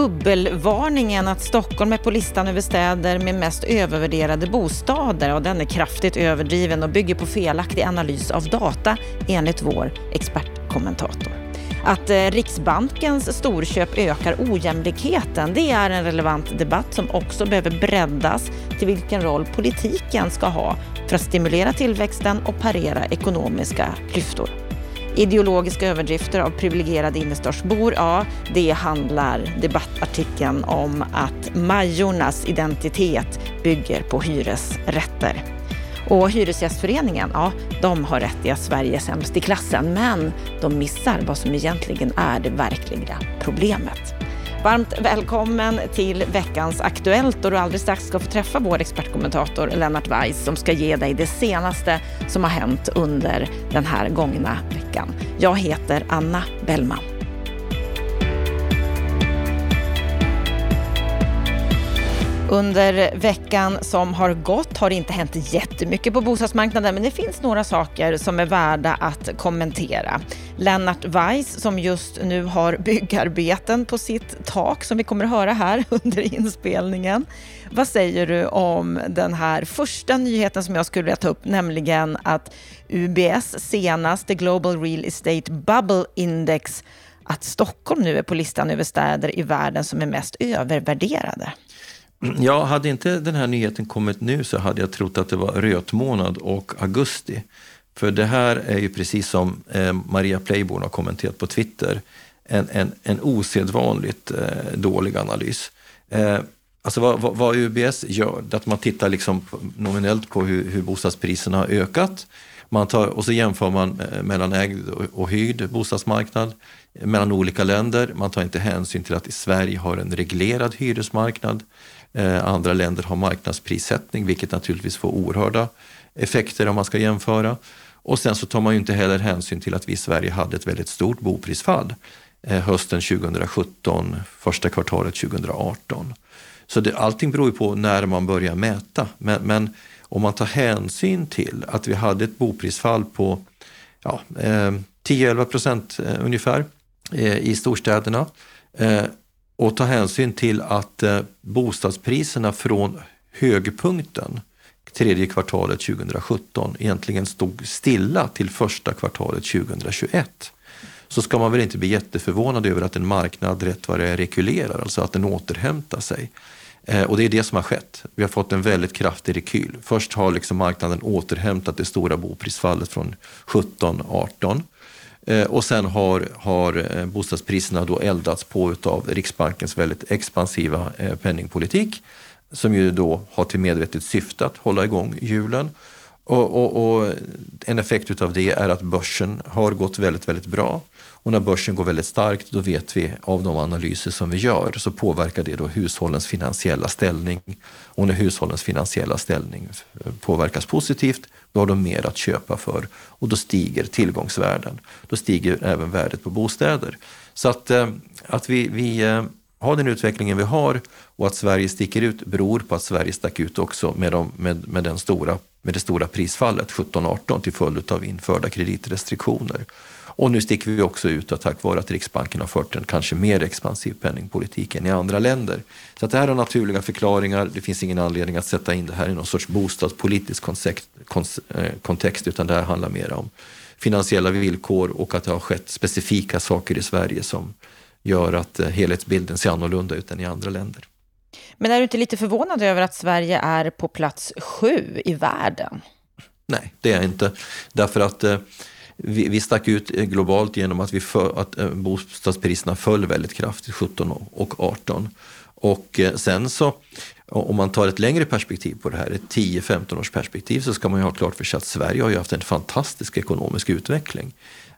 Bubbelvarningen att Stockholm är på listan över städer med mest övervärderade bostäder och den är kraftigt överdriven och bygger på felaktig analys av data enligt vår expertkommentator. Att eh, Riksbankens storköp ökar ojämlikheten, det är en relevant debatt som också behöver breddas till vilken roll politiken ska ha för att stimulera tillväxten och parera ekonomiska klyftor. Ideologiska överdrifter av privilegierade innerstadsbor, ja, det handlar debattartikeln om att Majornas identitet bygger på hyresrätter. Och Hyresgästföreningen, ja, de har rätt i att Sverige är sämst i klassen, men de missar vad som egentligen är det verkliga problemet. Varmt välkommen till veckans Aktuellt och du alldeles strax ska få träffa vår expertkommentator Lennart Weiss som ska ge dig det senaste som har hänt under den här gångna veckan. Jag heter Anna Bellman. Mm. Under veckan som har gått har det inte hänt jättemycket på bostadsmarknaden, men det finns några saker som är värda att kommentera. Lennart Weiss som just nu har byggarbeten på sitt tak som vi kommer att höra här under inspelningen. Vad säger du om den här första nyheten som jag skulle vilja ta upp, nämligen att UBS senaste Global Real Estate Bubble Index att Stockholm nu är på listan över städer i världen som är mest övervärderade. Ja, hade inte den här nyheten kommit nu så hade jag trott att det var rötmånad och augusti. För det här är ju precis som eh, Maria Playborn har kommenterat på Twitter, en, en, en osedvanligt eh, dålig analys. Eh, alltså vad, vad, vad, UBS gör, att man tittar liksom nominellt på hur, hur bostadspriserna har ökat. Man tar, och så jämför man eh, mellan ägd och hyrd bostadsmarknad mellan olika länder. Man tar inte hänsyn till att i Sverige har en reglerad hyresmarknad. Eh, andra länder har marknadsprissättning, vilket naturligtvis får oerhörda effekter om man ska jämföra. Och sen så tar man ju inte heller hänsyn till att vi i Sverige hade ett väldigt stort boprisfall eh, hösten 2017, första kvartalet 2018. Så det, allting beror ju på när man börjar mäta. Men, men, om man tar hänsyn till att vi hade ett boprisfall på ja, eh, 10-11 procent eh, ungefär eh, i storstäderna eh, och tar hänsyn till att eh, bostadspriserna från högpunkten tredje kvartalet 2017 egentligen stod stilla till första kvartalet 2021 så ska man väl inte bli jätteförvånad över att en marknad rätt vad det är rekylerar, alltså att den återhämtar sig. Eh, och det är det som har skett. Vi har fått en väldigt kraftig rekyl. Först har liksom marknaden återhämtat det stora boprisfallet från 17-18 eh, och sen har, har eh, bostadspriserna då eldats på av Riksbankens väldigt expansiva penningpolitik som ju då har till medvetet syfte att hålla igång hjulen. Och, och, och, en effekt utav det är att börsen har gått väldigt, väldigt bra. Och när börsen går väldigt starkt, då vet vi av de analyser som vi gör, så påverkar det då hushållens finansiella ställning. Och när hushållens finansiella ställning påverkas positivt, då har de mer att köpa för och då stiger tillgångsvärden. Då stiger även värdet på bostäder. Så att, eh, att vi, vi eh, ha har den utvecklingen vi har och att Sverige sticker ut beror på att Sverige stack ut också med, de, med, med, den stora, med det stora prisfallet 17-18 till följd av införda kreditrestriktioner. Och nu sticker vi också ut tack vare att Riksbanken har fört en kanske mer expansiv penningpolitik än i andra länder. Så att det här har naturliga förklaringar. Det finns ingen anledning att sätta in det här i någon sorts bostadspolitisk eh, kontext utan det här handlar mer om finansiella villkor och att det har skett specifika saker i Sverige som gör att eh, helhetsbilden ser annorlunda ut än i andra länder. Men är du inte lite förvånad över att Sverige är på plats sju i världen? Nej, det är jag inte. Därför att eh, vi, vi stack ut eh, globalt genom att, vi för, att bostadspriserna föll väldigt kraftigt 17 och 18. Och sen så, om man tar ett längre perspektiv på det här, ett 10-15 års perspektiv, så ska man ju ha klart för sig att Sverige har ju haft en fantastisk ekonomisk utveckling.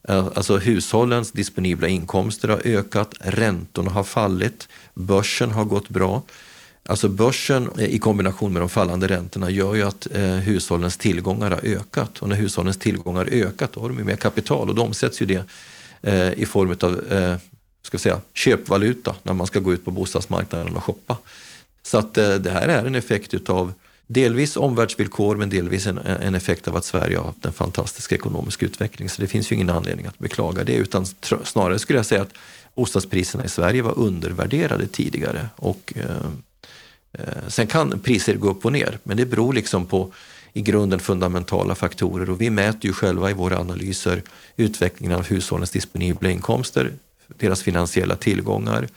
Eh, alltså hushållens disponibla inkomster har ökat, räntorna har fallit, börsen har gått bra. Alltså börsen eh, i kombination med de fallande räntorna gör ju att eh, hushållens tillgångar har ökat. Och när hushållens tillgångar ökat då har de ju mer kapital och då omsätts ju det eh, i form av eh, ska säga, köpvaluta när man ska gå ut på bostadsmarknaden och shoppa. Så att eh, det här är en effekt utav delvis omvärldsvillkor men delvis en, en effekt av att Sverige har haft en fantastisk ekonomisk utveckling. Så det finns ju ingen anledning att beklaga det utan snarare skulle jag säga att bostadspriserna i Sverige var undervärderade tidigare. Och, eh, eh, sen kan priser gå upp och ner, men det beror liksom på i grunden fundamentala faktorer och vi mäter ju själva i våra analyser utvecklingen av hushållens disponibla inkomster, deras finansiella tillgångar,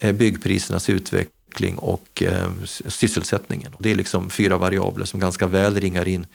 eh, byggprisernas utveckling och eh, sysselsättningen. Det är liksom fyra variabler som ganska väl ringar in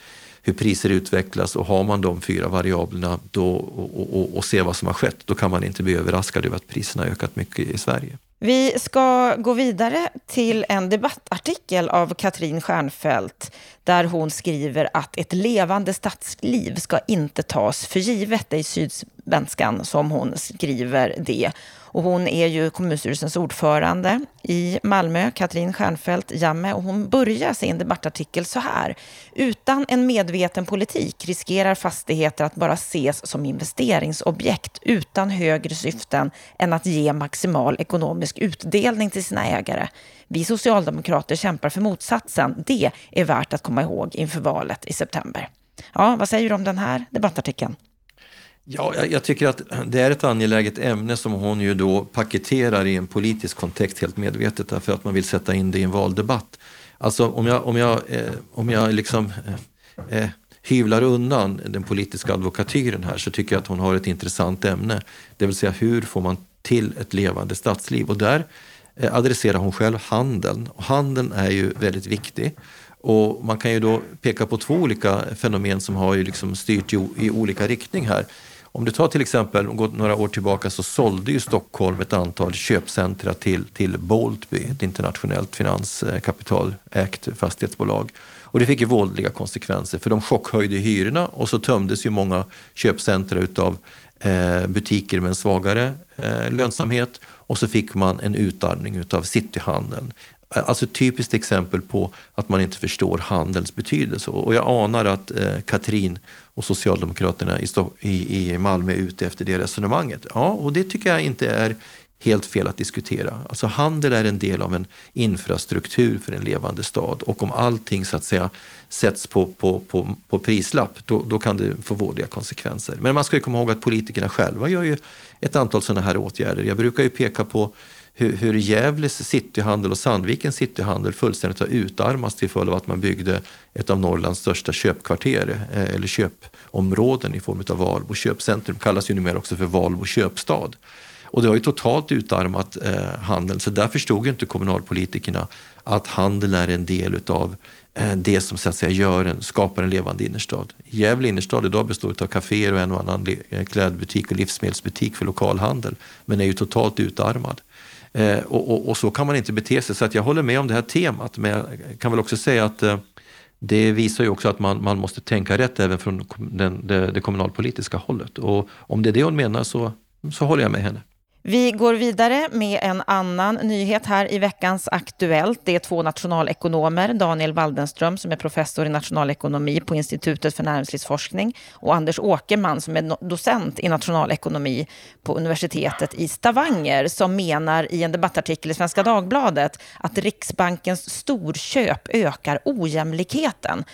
hur priser utvecklas och har man de fyra variablerna då, och, och, och ser vad som har skett, då kan man inte bli överraskad över att priserna har ökat mycket i Sverige. Vi ska gå vidare till en debattartikel av Katrin Stjernfeldt där hon skriver att ett levande stadsliv ska inte tas för givet. Det är i Sydsvenskan som hon skriver det. Och hon är ju kommunstyrelsens ordförande i Malmö, Katrin Stjernfeldt Jamme, och hon börjar sin debattartikel så här. Utan en medveten politik riskerar fastigheter att bara ses som investeringsobjekt utan högre syften än att ge maximal ekonomisk utdelning till sina ägare. Vi socialdemokrater kämpar för motsatsen. Det är värt att komma ihåg inför valet i september. Ja, vad säger du om den här debattartikeln? Ja, jag, jag, tycker att det är ett angeläget ämne som hon ju då paketerar i en politisk kontext helt medvetet därför att man vill sätta in det i en valdebatt. Alltså om jag, om jag, eh, om jag liksom eh, eh, hyvlar undan den politiska advokatyren här så tycker jag att hon har ett intressant ämne. Det vill säga hur får man till ett levande stadsliv? Och där eh, adresserar hon själv handeln. Och handeln är ju väldigt viktig. Och man kan ju då peka på två olika fenomen som har ju liksom styrt i, i olika riktning här. Om du tar till exempel, går några år tillbaka så sålde ju Stockholm ett antal köpcentra till, till Boltby, ett internationellt finanskapitalägt fastighetsbolag. Och det fick ju våldliga konsekvenser för de chockhöjde hyrorna och så tömdes ju många köpcentra utav eh, butiker med en svagare eh, lönsamhet och så fick man en utarmning utav cityhandeln. Alltså ett typiskt exempel på att man inte förstår handelns betydelse. Och jag anar att eh, Katrin och Socialdemokraterna i, i, i Malmö är ute efter det resonemanget. Ja, och det tycker jag inte är helt fel att diskutera. Alltså handel är en del av en infrastruktur för en levande stad och om allting så att säga sätts på, på, på, på prislapp då, då kan det få vådliga konsekvenser. Men man ska ju komma ihåg att politikerna själva gör ju ett antal sådana här åtgärder. Jag brukar ju peka på hur, hur Gävles cityhandel och Sandvikens cityhandel fullständigt har utarmats till följd av att man byggde ett av Norrlands största köpkvarter eh, eller köpområden i form av Valbo köpcentrum. kallas ju numera också för Valbo köpstad. Och det har ju totalt utarmat eh, handeln så där förstod ju inte kommunalpolitikerna att handeln är en del utav eh, det som så att säga gör en, skapar en levande innerstad. Gävle innerstad idag består av kaféer och en och annan eh, klädbutik och livsmedelsbutik för lokalhandel men är ju totalt utarmad. Eh, och, och, och, så kan man inte bete sig. Så att jag håller med om det här temat, men jag kan väl också säga att eh, det visar ju också att man, man måste tänka rätt även från den, det, det kommunalpolitiska hållet. Och om det är det hon menar så, så håller jag med henne. Vi går vidare med en annan nyhet här i veckans Aktuellt. Det är två nationalekonomer, Daniel Waldenström som är professor i nationalekonomi på Institutet för näringslivsforskning och Anders Åkerman som är docent i nationalekonomi på universitetet i Stavanger som menar i en debattartikel i Svenska Dagbladet att Riksbankens storköp ökar ojämlikheten.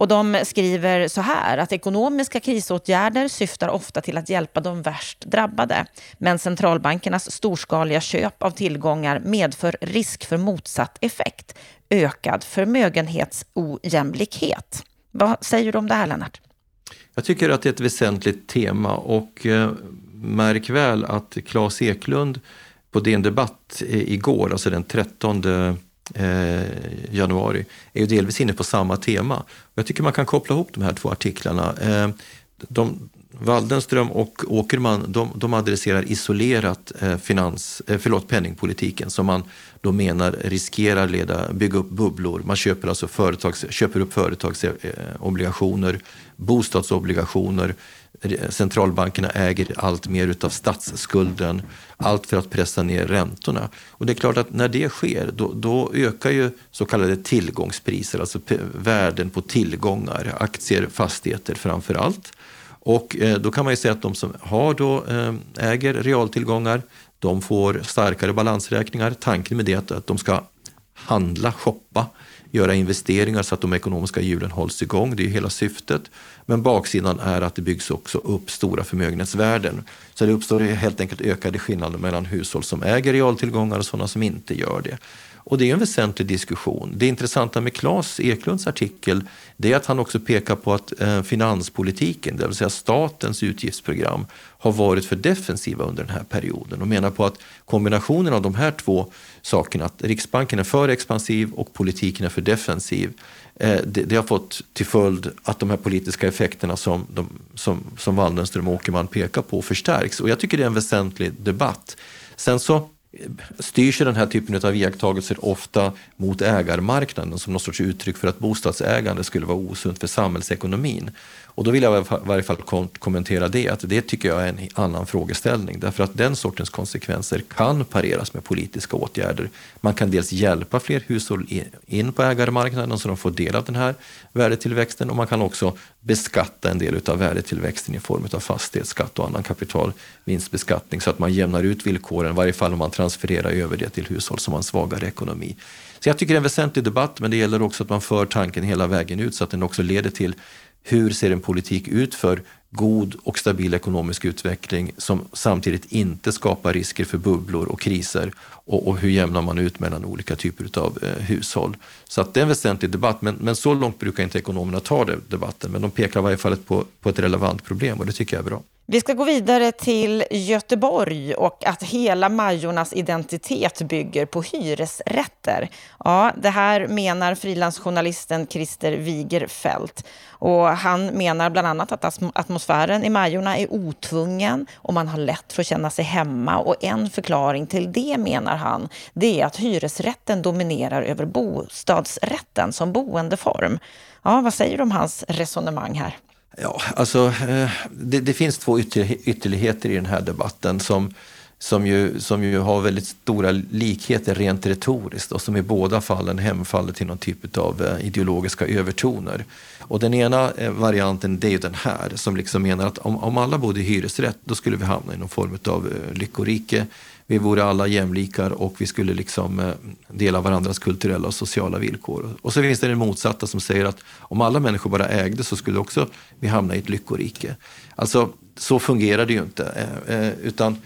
Och de skriver så här att ekonomiska krisåtgärder syftar ofta till att hjälpa de värst drabbade. Men centralbankernas storskaliga köp av tillgångar medför risk för motsatt effekt, ökad förmögenhetsojämlikhet. Vad säger du om det här, Lennart? Jag tycker att det är ett väsentligt tema och eh, märk väl att Claes Eklund på DN Debatt igår, alltså den 13 eh, januari är ju delvis inne på samma tema. Jag tycker man kan koppla ihop de här två artiklarna. Eh, de, Waldenström och Åkerman de, de adresserar isolerat eh, finans, eh, förlåt, penningpolitiken som man då menar riskerar leda, bygga upp bubblor. Man köper alltså företags, köper upp företagsobligationer, bostadsobligationer, centralbankerna äger allt mer utav statsskulden, allt för att pressa ner räntorna. Och det är klart att när det sker, då, då ökar ju så kallade tillgångspriser, alltså värden på tillgångar, aktier, fastigheter framför allt. Och eh, då kan man ju säga att de som har då, eh, äger realtillgångar, de får starkare balansräkningar. Tanken med det är att de ska handla, shoppa göra investeringar så att de ekonomiska hjulen hålls igång. Det är hela syftet. Men baksidan är att det byggs också upp stora förmögenhetsvärden. Så det uppstår helt enkelt ökade skillnader mellan hushåll som äger realtillgångar och sådana som inte gör det. Och det är en väsentlig diskussion. Det intressanta med Claes Eklunds artikel det är att han också pekar på att eh, finanspolitiken, det vill säga statens utgiftsprogram, har varit för defensiva under den här perioden och menar på att kombinationen av de här två sakerna, att Riksbanken är för expansiv och politiken är för defensiv, eh, det, det, har fått till följd att de här politiska effekterna som, de, som, som Waldenström och Åkerman pekar på förstärks. Och jag tycker det är en väsentlig debatt. Sen så styrs den här typen av iakttagelser ofta mot ägarmarknaden som något sorts uttryck för att bostadsägande skulle vara osunt för samhällsekonomin. Och då vill jag i varje fall kommentera det, att det tycker jag är en annan frågeställning. Därför att den sortens konsekvenser kan pareras med politiska åtgärder. Man kan dels hjälpa fler hushåll in på ägarmarknaden så de får del av den här värdetillväxten och man kan också beskatta en del av värdetillväxten i form av fastighetsskatt och annan kapitalvinstbeskattning så att man jämnar ut villkoren, i varje fall om man transfererar över det till hushåll som har en svagare ekonomi. Så jag tycker det är en väsentlig debatt, men det gäller också att man för tanken hela vägen ut så att den också leder till hur ser en politik ut för god och stabil ekonomisk utveckling som samtidigt inte skapar risker för bubblor och kriser och, och hur jämnar man ut mellan olika typer av eh, hushåll. Så att det är en väsentlig debatt, men, men så långt brukar inte ekonomerna ta det, debatten, men de pekar i varje fall på, på ett relevant problem och det tycker jag är bra. Vi ska gå vidare till Göteborg och att hela Majornas identitet bygger på hyresrätter. Ja, det här menar frilansjournalisten Christer Wigerfeldt. Och han menar bland annat att atmosfären i Majorna är otvungen och man har lätt för att känna sig hemma. Och en förklaring till det menar han, det är att hyresrätten dominerar över bostadsrätten som boendeform. Ja, vad säger du om hans resonemang här? Ja, alltså, eh, det, det finns två ytterligheter i den här debatten som, som, ju, som ju har väldigt stora likheter rent retoriskt och som i båda fallen hemfaller till någon typ av eh, ideologiska övertoner. Och den ena eh, varianten det är ju den här som liksom menar att om, om alla bodde i hyresrätt då skulle vi hamna i någon form av lyckorike vi vore alla jämlikar och vi skulle liksom eh, dela varandras kulturella och sociala villkor. Och så finns det den motsatta som säger att om alla människor bara ägde så skulle också vi hamna i ett lyckorike. Alltså, så fungerar det ju inte. Eh, eh, utan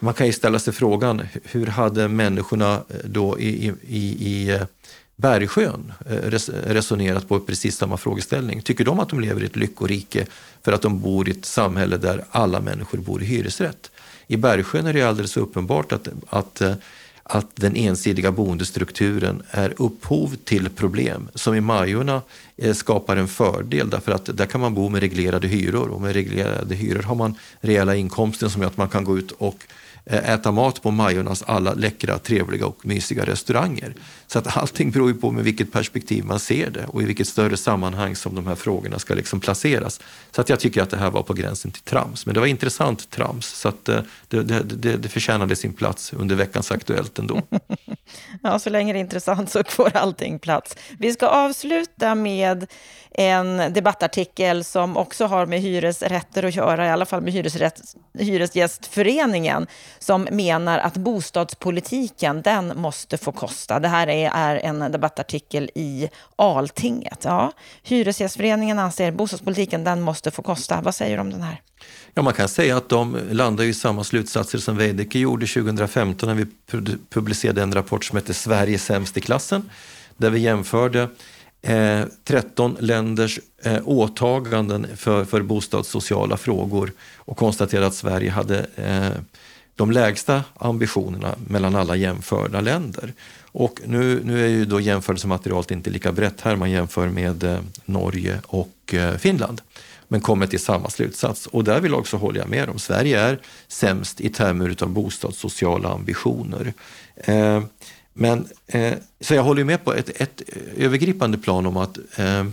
man kan ju ställa sig frågan, hur hade människorna då i, i, i Bergsjön resonerat på precis samma frågeställning. Tycker de att de lever i ett lyckorike för att de bor i ett samhälle där alla människor bor i hyresrätt? I Bergsjön är det alldeles uppenbart att, att, eh, att den ensidiga boendestrukturen är upphov till problem som i Majorna eh, skapar en fördel därför att där kan man bo med reglerade hyror och med reglerade hyror har man rejäla inkomster som gör att man kan gå ut och Eh, äta mat på Majornas alla läckra, trevliga och mysiga restauranger. Så att allting beror ju på med vilket perspektiv man ser det och i vilket större sammanhang som de här frågorna ska liksom placeras. Så att jag tycker att det här var på gränsen till trams. Men det var intressant trams, så att eh, det, det, det, det förtjänade sin plats under veckans Aktuellt ändå. ja, så länge det är intressant så får allting plats. Vi ska avsluta med en debattartikel som också har med hyresrätter att göra, i alla fall med hyresrätt, Hyresgästföreningen, som menar att bostadspolitiken, den måste få kosta. Det här är, är en debattartikel i Altinget. Ja, Hyresgästföreningen anser att bostadspolitiken, den måste få kosta. Vad säger du om den här? Ja, man kan säga att de landar i samma slutsatser som Veidekke gjorde 2015 när vi publicerade en rapport som heter Sverige sämst i klassen, där vi jämförde eh, 13 länders eh, åtaganden för, för bostadssociala frågor och konstaterade att Sverige hade eh, de lägsta ambitionerna mellan alla jämförda länder. Och nu, nu är ju då jämförelsematerialet inte lika brett här, man jämför med eh, Norge och eh, Finland men kommer till samma slutsats. Och där vill också håller jag med om. Sverige är sämst i termer av bostadssociala ambitioner. Eh, men, eh, så jag håller med på ett, ett eh, övergripande plan om att eh,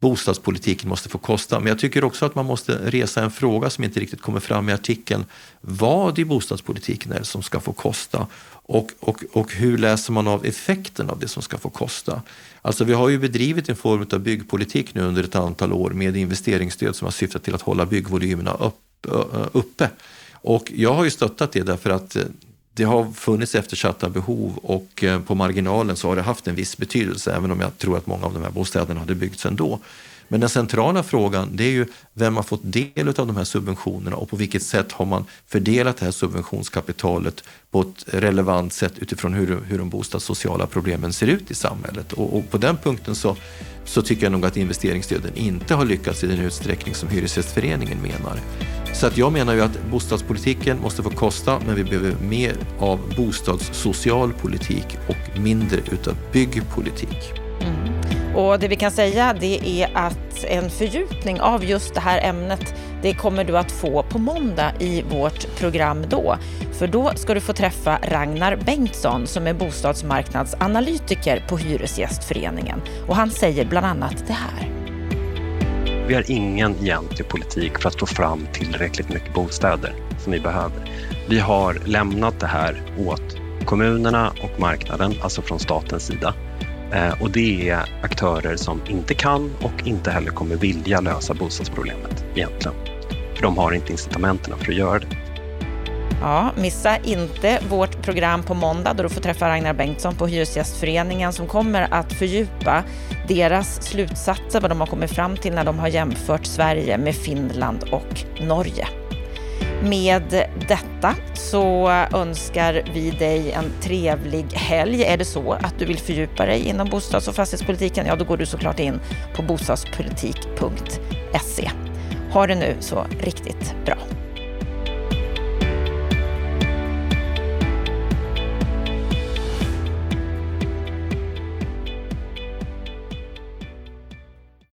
bostadspolitiken måste få kosta. Men jag tycker också att man måste resa en fråga som inte riktigt kommer fram i artikeln. Vad i bostadspolitiken är det som ska få kosta? Och, och, och hur läser man av effekten av det som ska få kosta? Alltså vi har ju bedrivit en form av byggpolitik nu under ett antal år med investeringsstöd som har syftat till att hålla byggvolymerna upp, uppe. Och jag har ju stöttat det därför att eh, det har funnits eftersatta behov och eh, på marginalen så har det haft en viss betydelse, även om jag tror att många av de här bostäderna hade byggts ändå. Men den centrala frågan det är ju vem har fått del av de här subventionerna och på vilket sätt har man fördelat det här subventionskapitalet på ett relevant sätt utifrån hur, hur de bostadssociala problemen ser ut i samhället. Och, och på den punkten så, så tycker jag nog att investeringsstöden inte har lyckats i den utsträckning som Hyresgästföreningen menar. Så att jag menar ju att bostadspolitiken måste få kosta, men vi behöver mer av bostadssocial politik och mindre utav byggpolitik. Mm. Och det vi kan säga det är att en fördjupning av just det här ämnet det kommer du att få på måndag i vårt program då. För då ska du få träffa Ragnar Bengtsson som är bostadsmarknadsanalytiker på Hyresgästföreningen. Och han säger bland annat det här. Vi har ingen egentlig politik för att få fram tillräckligt mycket bostäder som vi behöver. Vi har lämnat det här åt kommunerna och marknaden, alltså från statens sida. Eh, och det är aktörer som inte kan och inte heller kommer vilja lösa bostadsproblemet egentligen. För de har inte incitamenten för att göra det. Ja, missa inte vårt program på måndag då du får träffa Ragnar Bengtsson på Hyresgästföreningen som kommer att fördjupa deras slutsatser, vad de har kommit fram till när de har jämfört Sverige med Finland och Norge. Med detta så önskar vi dig en trevlig helg. Är det så att du vill fördjupa dig inom bostads och fastighetspolitiken, ja då går du såklart in på bostadspolitik.se. Ha det nu så riktigt bra.